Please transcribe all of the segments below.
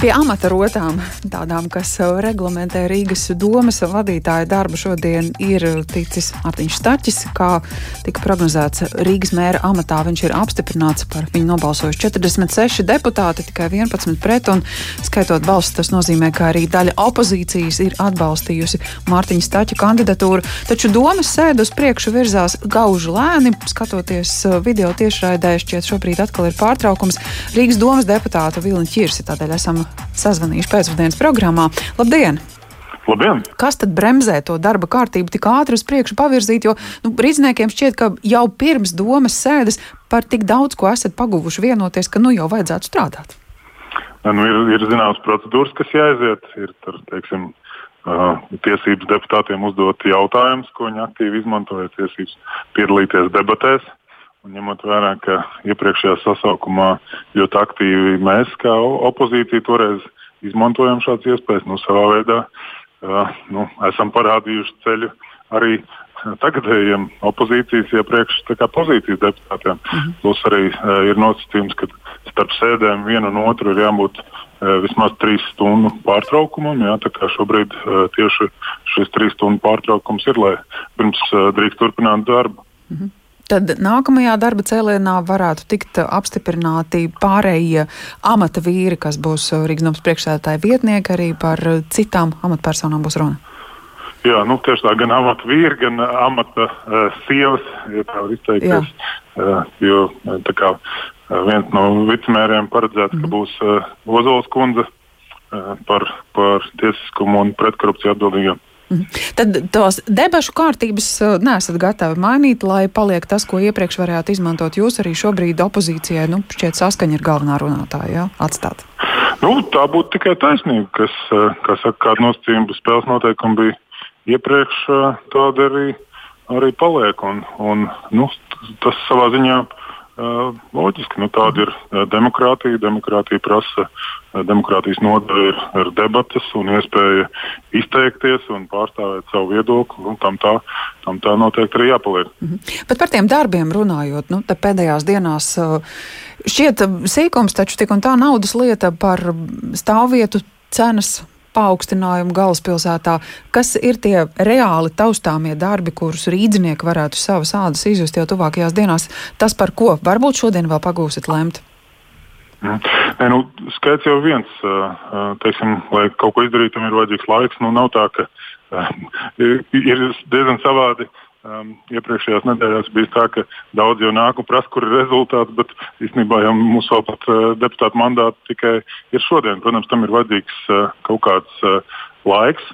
Pie amata rotām, tādām, kas reglamentē Rīgas domas vadītāja darbu, šodien ir ticis Mārtiņš Staķis. Kā tika prognozēts Rīgas mēra amatā, viņš ir apstiprināts par viņu nobalsojuši 46 deputāti, tikai 11 pret, un skaitot balsis, tas nozīmē, ka arī daļa opozīcijas ir atbalstījusi Mārtiņa Staķa kandidatūru. Taču domas sēde uz priekšu virzās gauži lēni, skatoties video tiešraidē, šķiet šobrīd atkal ir pārtraukums. Rīgas domas deputāta Vilna Čirsi, tādēļ esam sazvanījuši pēcpusdienas programmā. Labdien! Labdien! Kas tad bremzē to darba kārtību tik ātri uz priekšu pavirzīt? Jo nu, rīzniekiem šķiet, ka jau pirms domas sēdes par tik daudz ko esat paguvuši vienoties, ka nu jau vajadzētu strādāt. Nu, ir, ir zināmas procedūras, kas jāaiziet. Ir tur, teiksim, uh, tiesības deputātiem uzdot jautājumus, ko viņi aktīvi izmantoja, tiesības piedalīties debatēs. Un ņemot vērā, ka iepriekšējā sasaukumā ļoti aktīvi mēs, kā opozīcija, toreiz izmantojam šādas iespējas, nu, savā veidā uh, nu, esam parādījuši ceļu arī tagadējiem opozīcijas iepriekš pozīcijas deputātiem. Mm -hmm. Plus arī uh, ir nosacījums, ka starp sēdēm vienu un otru ir jābūt uh, vismaz trīs stundu pārtraukumam. Jā, tā kā šobrīd uh, tieši šis trīs stundu pārtraukums ir, lai pirms uh, drīkst turpināt darbu. Mm -hmm tad nākamajā darba cēlienā varētu tikt apstiprināti pārējie amata vīri, kas būs Rīgas domas priekšsēdētāja vietnieki, arī par citām amatpersonām būs runa. Jā, nu, tieši tā, gan amata vīri, gan amata uh, sievas, ja tā var izteikties. Uh, jo tā kā viens no vicemēriem paredzēts, mm -hmm. ka mhm. būs uh, Ozols kundze uh, par, par tiesiskumu un pretkorupciju atbildīgā. Mhm. Tad tos debašu kārtības uh, nesat gatavi mainīt, lai paliek tas, ko iepriekš varētu izmantot jūs arī šobrīd opozīcijai. Nu, šķiet, saskaņa ir galvenā runātāja. Ja? Atstāt. Nu, tā būtu tikai taisnība, kas, uh, kā saka, kāda nosacījuma spēles noteikumi bija iepriekš, uh, tāda arī, arī paliek. Un, un, nu, tas savā ziņā loģiski. Nu, tāda ir demokrātija. Demokrātija prasa, demokrātijas nodaļa ir, ir debatas un iespēja izteikties un pārstāvēt savu viedokli. Nu, tam, tā, tam tā noteikti arī jāpaliek. Mm -hmm. Bet par tiem darbiem runājot, nu, pēdējās dienās šķiet sīkums, taču tik un tā naudas lieta par stāvvietu cenas paaugstinājumu galvaspilsētā. Kas ir tie reāli taustāmie darbi, kurus rīdzinieki varētu savas ādas izjust jau tuvākajās dienās? Tas, par ko varbūt šodien vēl pagūsit lemt? Nē, nu, skaits jau viens, teiksim, lai kaut ko izdarītu, ir vajadzīgs laiks. Nu, nav tā, ka ir diezgan savādi Um, iepriekšējās nedēļās bija tā, ka daudz jau nāk un prasa, kur ir rezultāts, bet īstenībā jau mums vēl pat uh, deputāta mandāti tikai ir šodien. Protams, tam ir vajadzīgs uh, kaut kāds uh, laiks.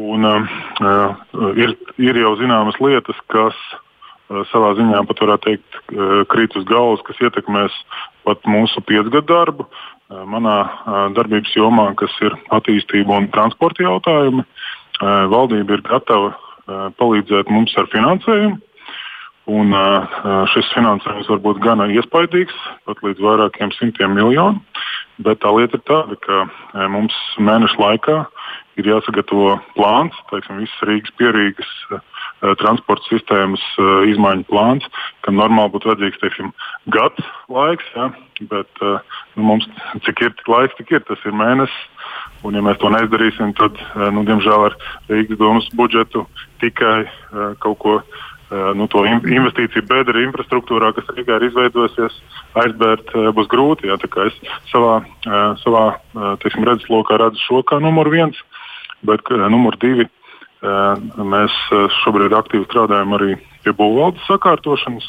Un, uh, uh, ir, ir jau zināmas lietas, kas uh, savā ziņā pat varētu teikt, uh, krīt uz galvas, kas ietekmēs pat mūsu piecgadu darbu. Uh, manā uh, darbības jomā, kas ir attīstība un transporta jautājumi, valdība ir gatava palīdzēt mums ar finansējumu. Un, šis finansējums var būt gana iespaidīgs, pat līdz vairākiem simtiem miljonu. Bet tā lieta ir tāda, ka mums mēneša laikā ir jāsagatavo plāns, teiksim, visas Rīgas pierīgas transporta sistēmas izmaiņu plāns, kam normāli būtu vajadzīgs teiksim, gads laiks. Ja? Bet nu, mums cik ir tik laiks, tik ir tas ir mēnesis. Un, ja mēs to neizdarīsim, tad, nu, diemžēl, ar Rīgas domas budžetu tikai kaut ko nu, investīciju bedra infrastruktūrā, kas Rīgā ir izveidojusies, aizbērt būs grūti. Jā, es savā, savā teiksim, redzeslokā redzu šo kā numur viens, bet uh, numur divi mēs šobrīd aktīvi strādājam arī pie būvvaldes sakārtošanas,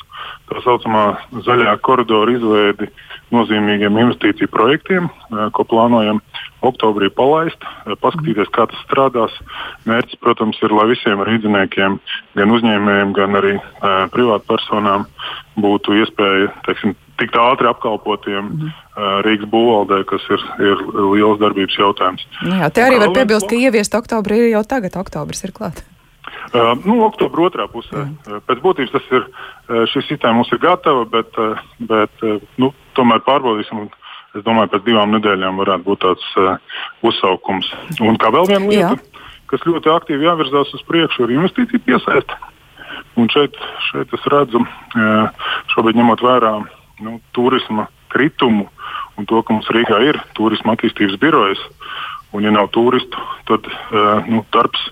tā saucamā zaļā koridora izveidi nozīmīgiem investīciju projektiem, ko plānojam oktobrī palaist, paskatīties, kā tas strādās. Mērķis, protams, ir, lai visiem rīdziniekiem, gan uzņēmējiem, gan arī privātpersonām būtu iespēja teiksim, tikt ātri apkalpotiem mm. uh, Rīgas būvvaldē, kas ir, ir liels darbības jautājums. Jā, te arī var piebilst, ka ieviest oktobrī ir jau tagad, oktobris ir klāts. Uh, nu, oktobra otrā pusē. Mm. Uh, pēc būtības tas ir, uh, šī sistēma mums ir gatava, bet, uh, bet uh, nu, tomēr pārbaudīsim. Es domāju, pēc divām nedēļām varētu būt tāds uh, uzsaukums. Un kā vēl viena lieta, Jā. kas ļoti aktīvi jāvirzās uz priekšu, ir investīcija piesaiste. Un šeit, šeit es redzu, uh, šobrīd ņemot vērā nu, turisma kritumu un to, ka mums Rīgā ir turisma attīstības birojas. Un, ja nav turistu, tad uh, nu, darbs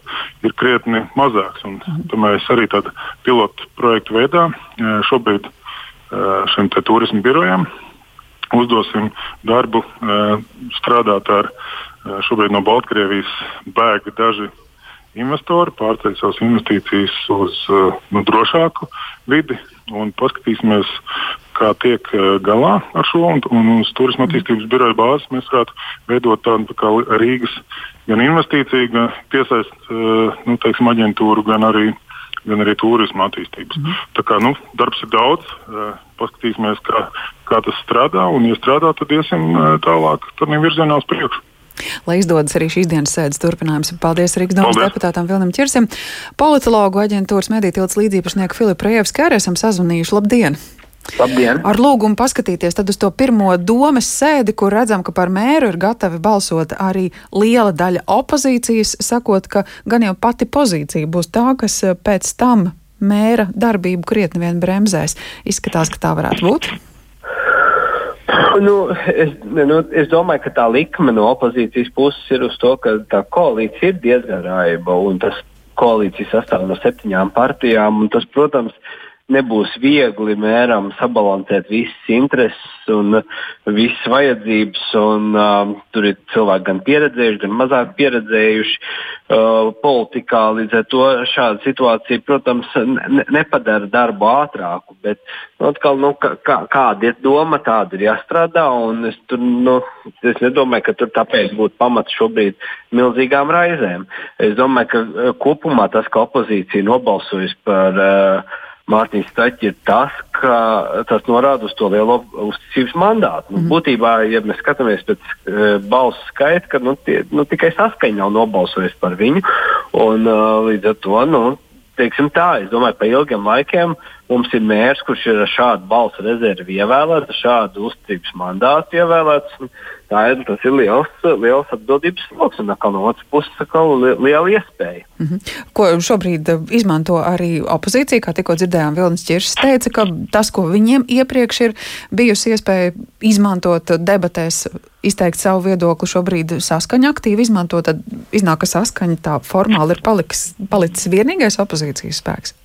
ir krietni mazāks. Un, tad mēs arī tādu pilotu projektu veidā uh, šobrīd uh, šim turismu birojam uzdosim darbu strādāt ar šobrīd no Baltkrievijas bēga daži investori, pārceļ savas investīcijas uz nu, drošāku vidi un paskatīsimies, kā tiek galā ar šo. Un, un uz turisma attīstības biroja bāzes mēs varētu veidot tādu tā kā Rīgas gan investīciju, gan piesaist nu, teiksim, aģentūru, gan arī, gan arī turisma attīstības. Mm. Tā kā nu, darbs ir daudz, paskatīsimies, kā, kā tas strādā, un, ja strādā, tad iesim tālāk, tad virzienā uz priekšu. Lai izdodas arī šīs dienas sēdes turpinājums. Paldies Rīgas domas deputātam Vilnam Čirsim. Politologu aģentūras medītilts līdzīpašnieku Filipu Rejevski arī esam sazvanījuši. Labdien! Labdien! Ar lūgumu paskatīties tad uz to pirmo domas sēdi, kur redzam, ka par mēru ir gatavi balsot arī liela daļa opozīcijas, sakot, ka gan jau pati pozīcija būs tā, kas pēc tam mēra darbību krietni vien bremzēs. Izskatās, ka tā varētu būt. Nu, es, nu, es domāju, ka tā likme no opozīcijas puses ir uz to, ka tā koalīcija ir diezgan raiba un tas koalīcija sastāv no septiņām partijām. Tas, protams, nebūs viegli mēram sabalansēt visas intereses un visas vajadzības. Un, uh, tur ir cilvēki gan pieredzējuši, gan mazāk pieredzējuši uh, politikā. Līdz ar to šāda situācija, protams, ne, nepadara darbu ātrāku. Bet nu, atkal, nu, kā, kāda ir doma, tāda ir jāstrādā. Es, tur, nu, es nedomāju, ka tur tāpēc būtu pamats šobrīd milzīgām raizēm. Es domāju, ka uh, kopumā tas, ka opozīcija nobalsojas par uh, Mārtiņš Staķis ir tas, ka tas norāda uz to lielo uzticības mandātu. Nu, mm. Būtībā, ja mēs skatāmies pēc uh, balsu skaita, tad nu, tie, nu, tikai saskaņa nav nobalsojusi par viņu. Un, uh, līdz ar to, nu, teiksim tā, es domāju, pa ilgiem laikiem mums ir mērs, kurš ir ar šādu balsu rezervi ievēlēts, ar šādu uzticības mandātu ievēlēts. Tā ir, tas ir liels, liels atbildības sloks, un no otras puses atkal li, liela iespēja. Mm -hmm. Ko šobrīd uh, izmanto arī opozīcija, kā tikko dzirdējām, Vilnis Čiršs teica, ka tas, ko viņiem iepriekš ir bijusi iespēja izmantot debatēs, izteikt savu viedokli, šobrīd saskaņa aktīvi izmanto, tad iznāk, ka saskaņa tā formāli ir paliks, palicis vienīgais opozīcijas spēks.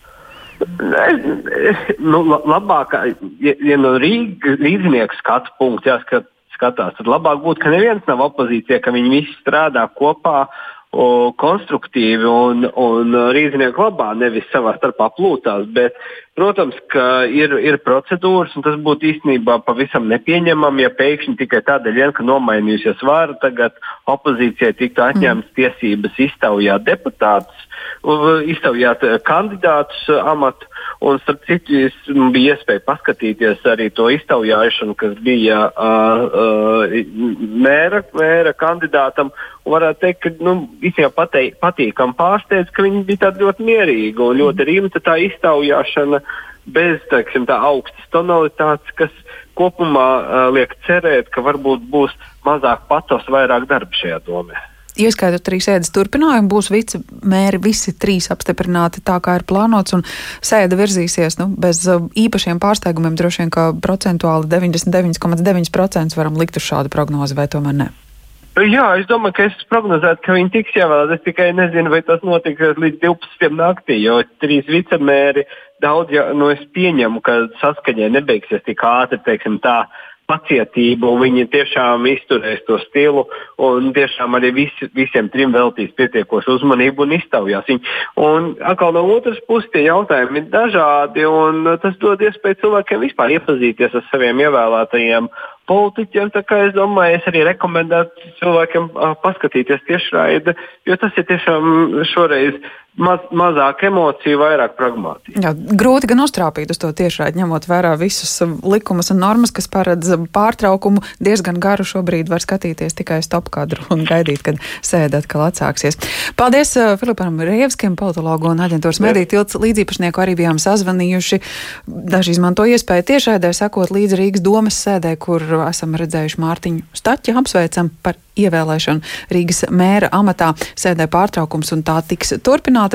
Nu, labāk, ja, ja no Rīgas rīznieka skatu punkta jāskat, skatās, tad labāk būtu, ka neviens nav opozīcijā, ka viņi visi strādā kopā o, konstruktīvi un, un rīznieku labā, nevis savā starpā plūtās. Bet, protams, ka ir, ir procedūras, un tas būtu īstenībā pavisam nepieņemami, ja pēkšņi tikai tādēļ, ka nomainījusies vara, tagad opozīcijai tiktu atņemtas mm. tiesības iztaujāt deputātus, iztaujāt kandidātus amatu. Un, starp citu, bija iespēja paskatīties arī to iztaujāšanu, kas bija uh, uh, mēra, mēra kandidātam. Varētu teikt, ka nu, visiem pateik, patīkam pārsteidz, ka viņi bija tādi ļoti mierīgi un ļoti rimta tā iztaujāšana bez teiksim, tā augstas tonalitātes, kas kopumā uh, liek cerēt, ka varbūt būs mazāk patos, vairāk darba šajā domē. Ieskaitot arī sēdes turpinājumu, būs vicemēri visi trīs apstiprināti tā, kā ir plānots, un sēde virzīsies nu, bez īpašiem pārsteigumiem. Droši vien, ka procentuāli 99,9% varam likt uz šādu prognozi, vai tomēr ne? Jā, es domāju, ka es prognozētu, ka viņi tiks ievēlēti. Es tikai nezinu, vai tas notiks līdz 12. naktī, jo trīs vicemēri daudz, ja, nu, es pieņemu, ka saskaņai nebeigsies tik ātri, teiksim tā pacietību, un viņi tiešām izturēs to stilu, un tiešām arī visi, visiem trim veltīs pietiekošu uzmanību un iztaujās viņu. Un atkal no otras puses tie jautājumi ir dažādi, un tas dod iespēju cilvēkiem vispār iepazīties ar saviem ievēlētajiem politiķiem. Es domāju, es arī rekomendētu cilvēkiem paskatīties tiešraidi, jo tas ir tiešām šoreiz maz, mazāk emociju, vairāk pragmātiski. Jā, grūti gan uztrāpīt uz to tiešraidi, ņemot vērā visus likumus un normas, kas paredz pārtraukumu. Diezgan garu šobrīd var skatīties tikai stop kadru un gaidīt, kad sēde atkal atsāksies. Paldies uh, Filipam Rievskim, politologu un aģentūras mediju tilts līdzīpašnieku arī bijām sazvanījuši. Daži izmanto iespēju tiešraidē sakot līdz Rīgas domas sēdē, kur esam redzējuši Mārtiņu Staķi, apsveicam par ievēlēšanu Rīgas mēra amatā. Sēdē pārtraukums un tā tiks turpināta.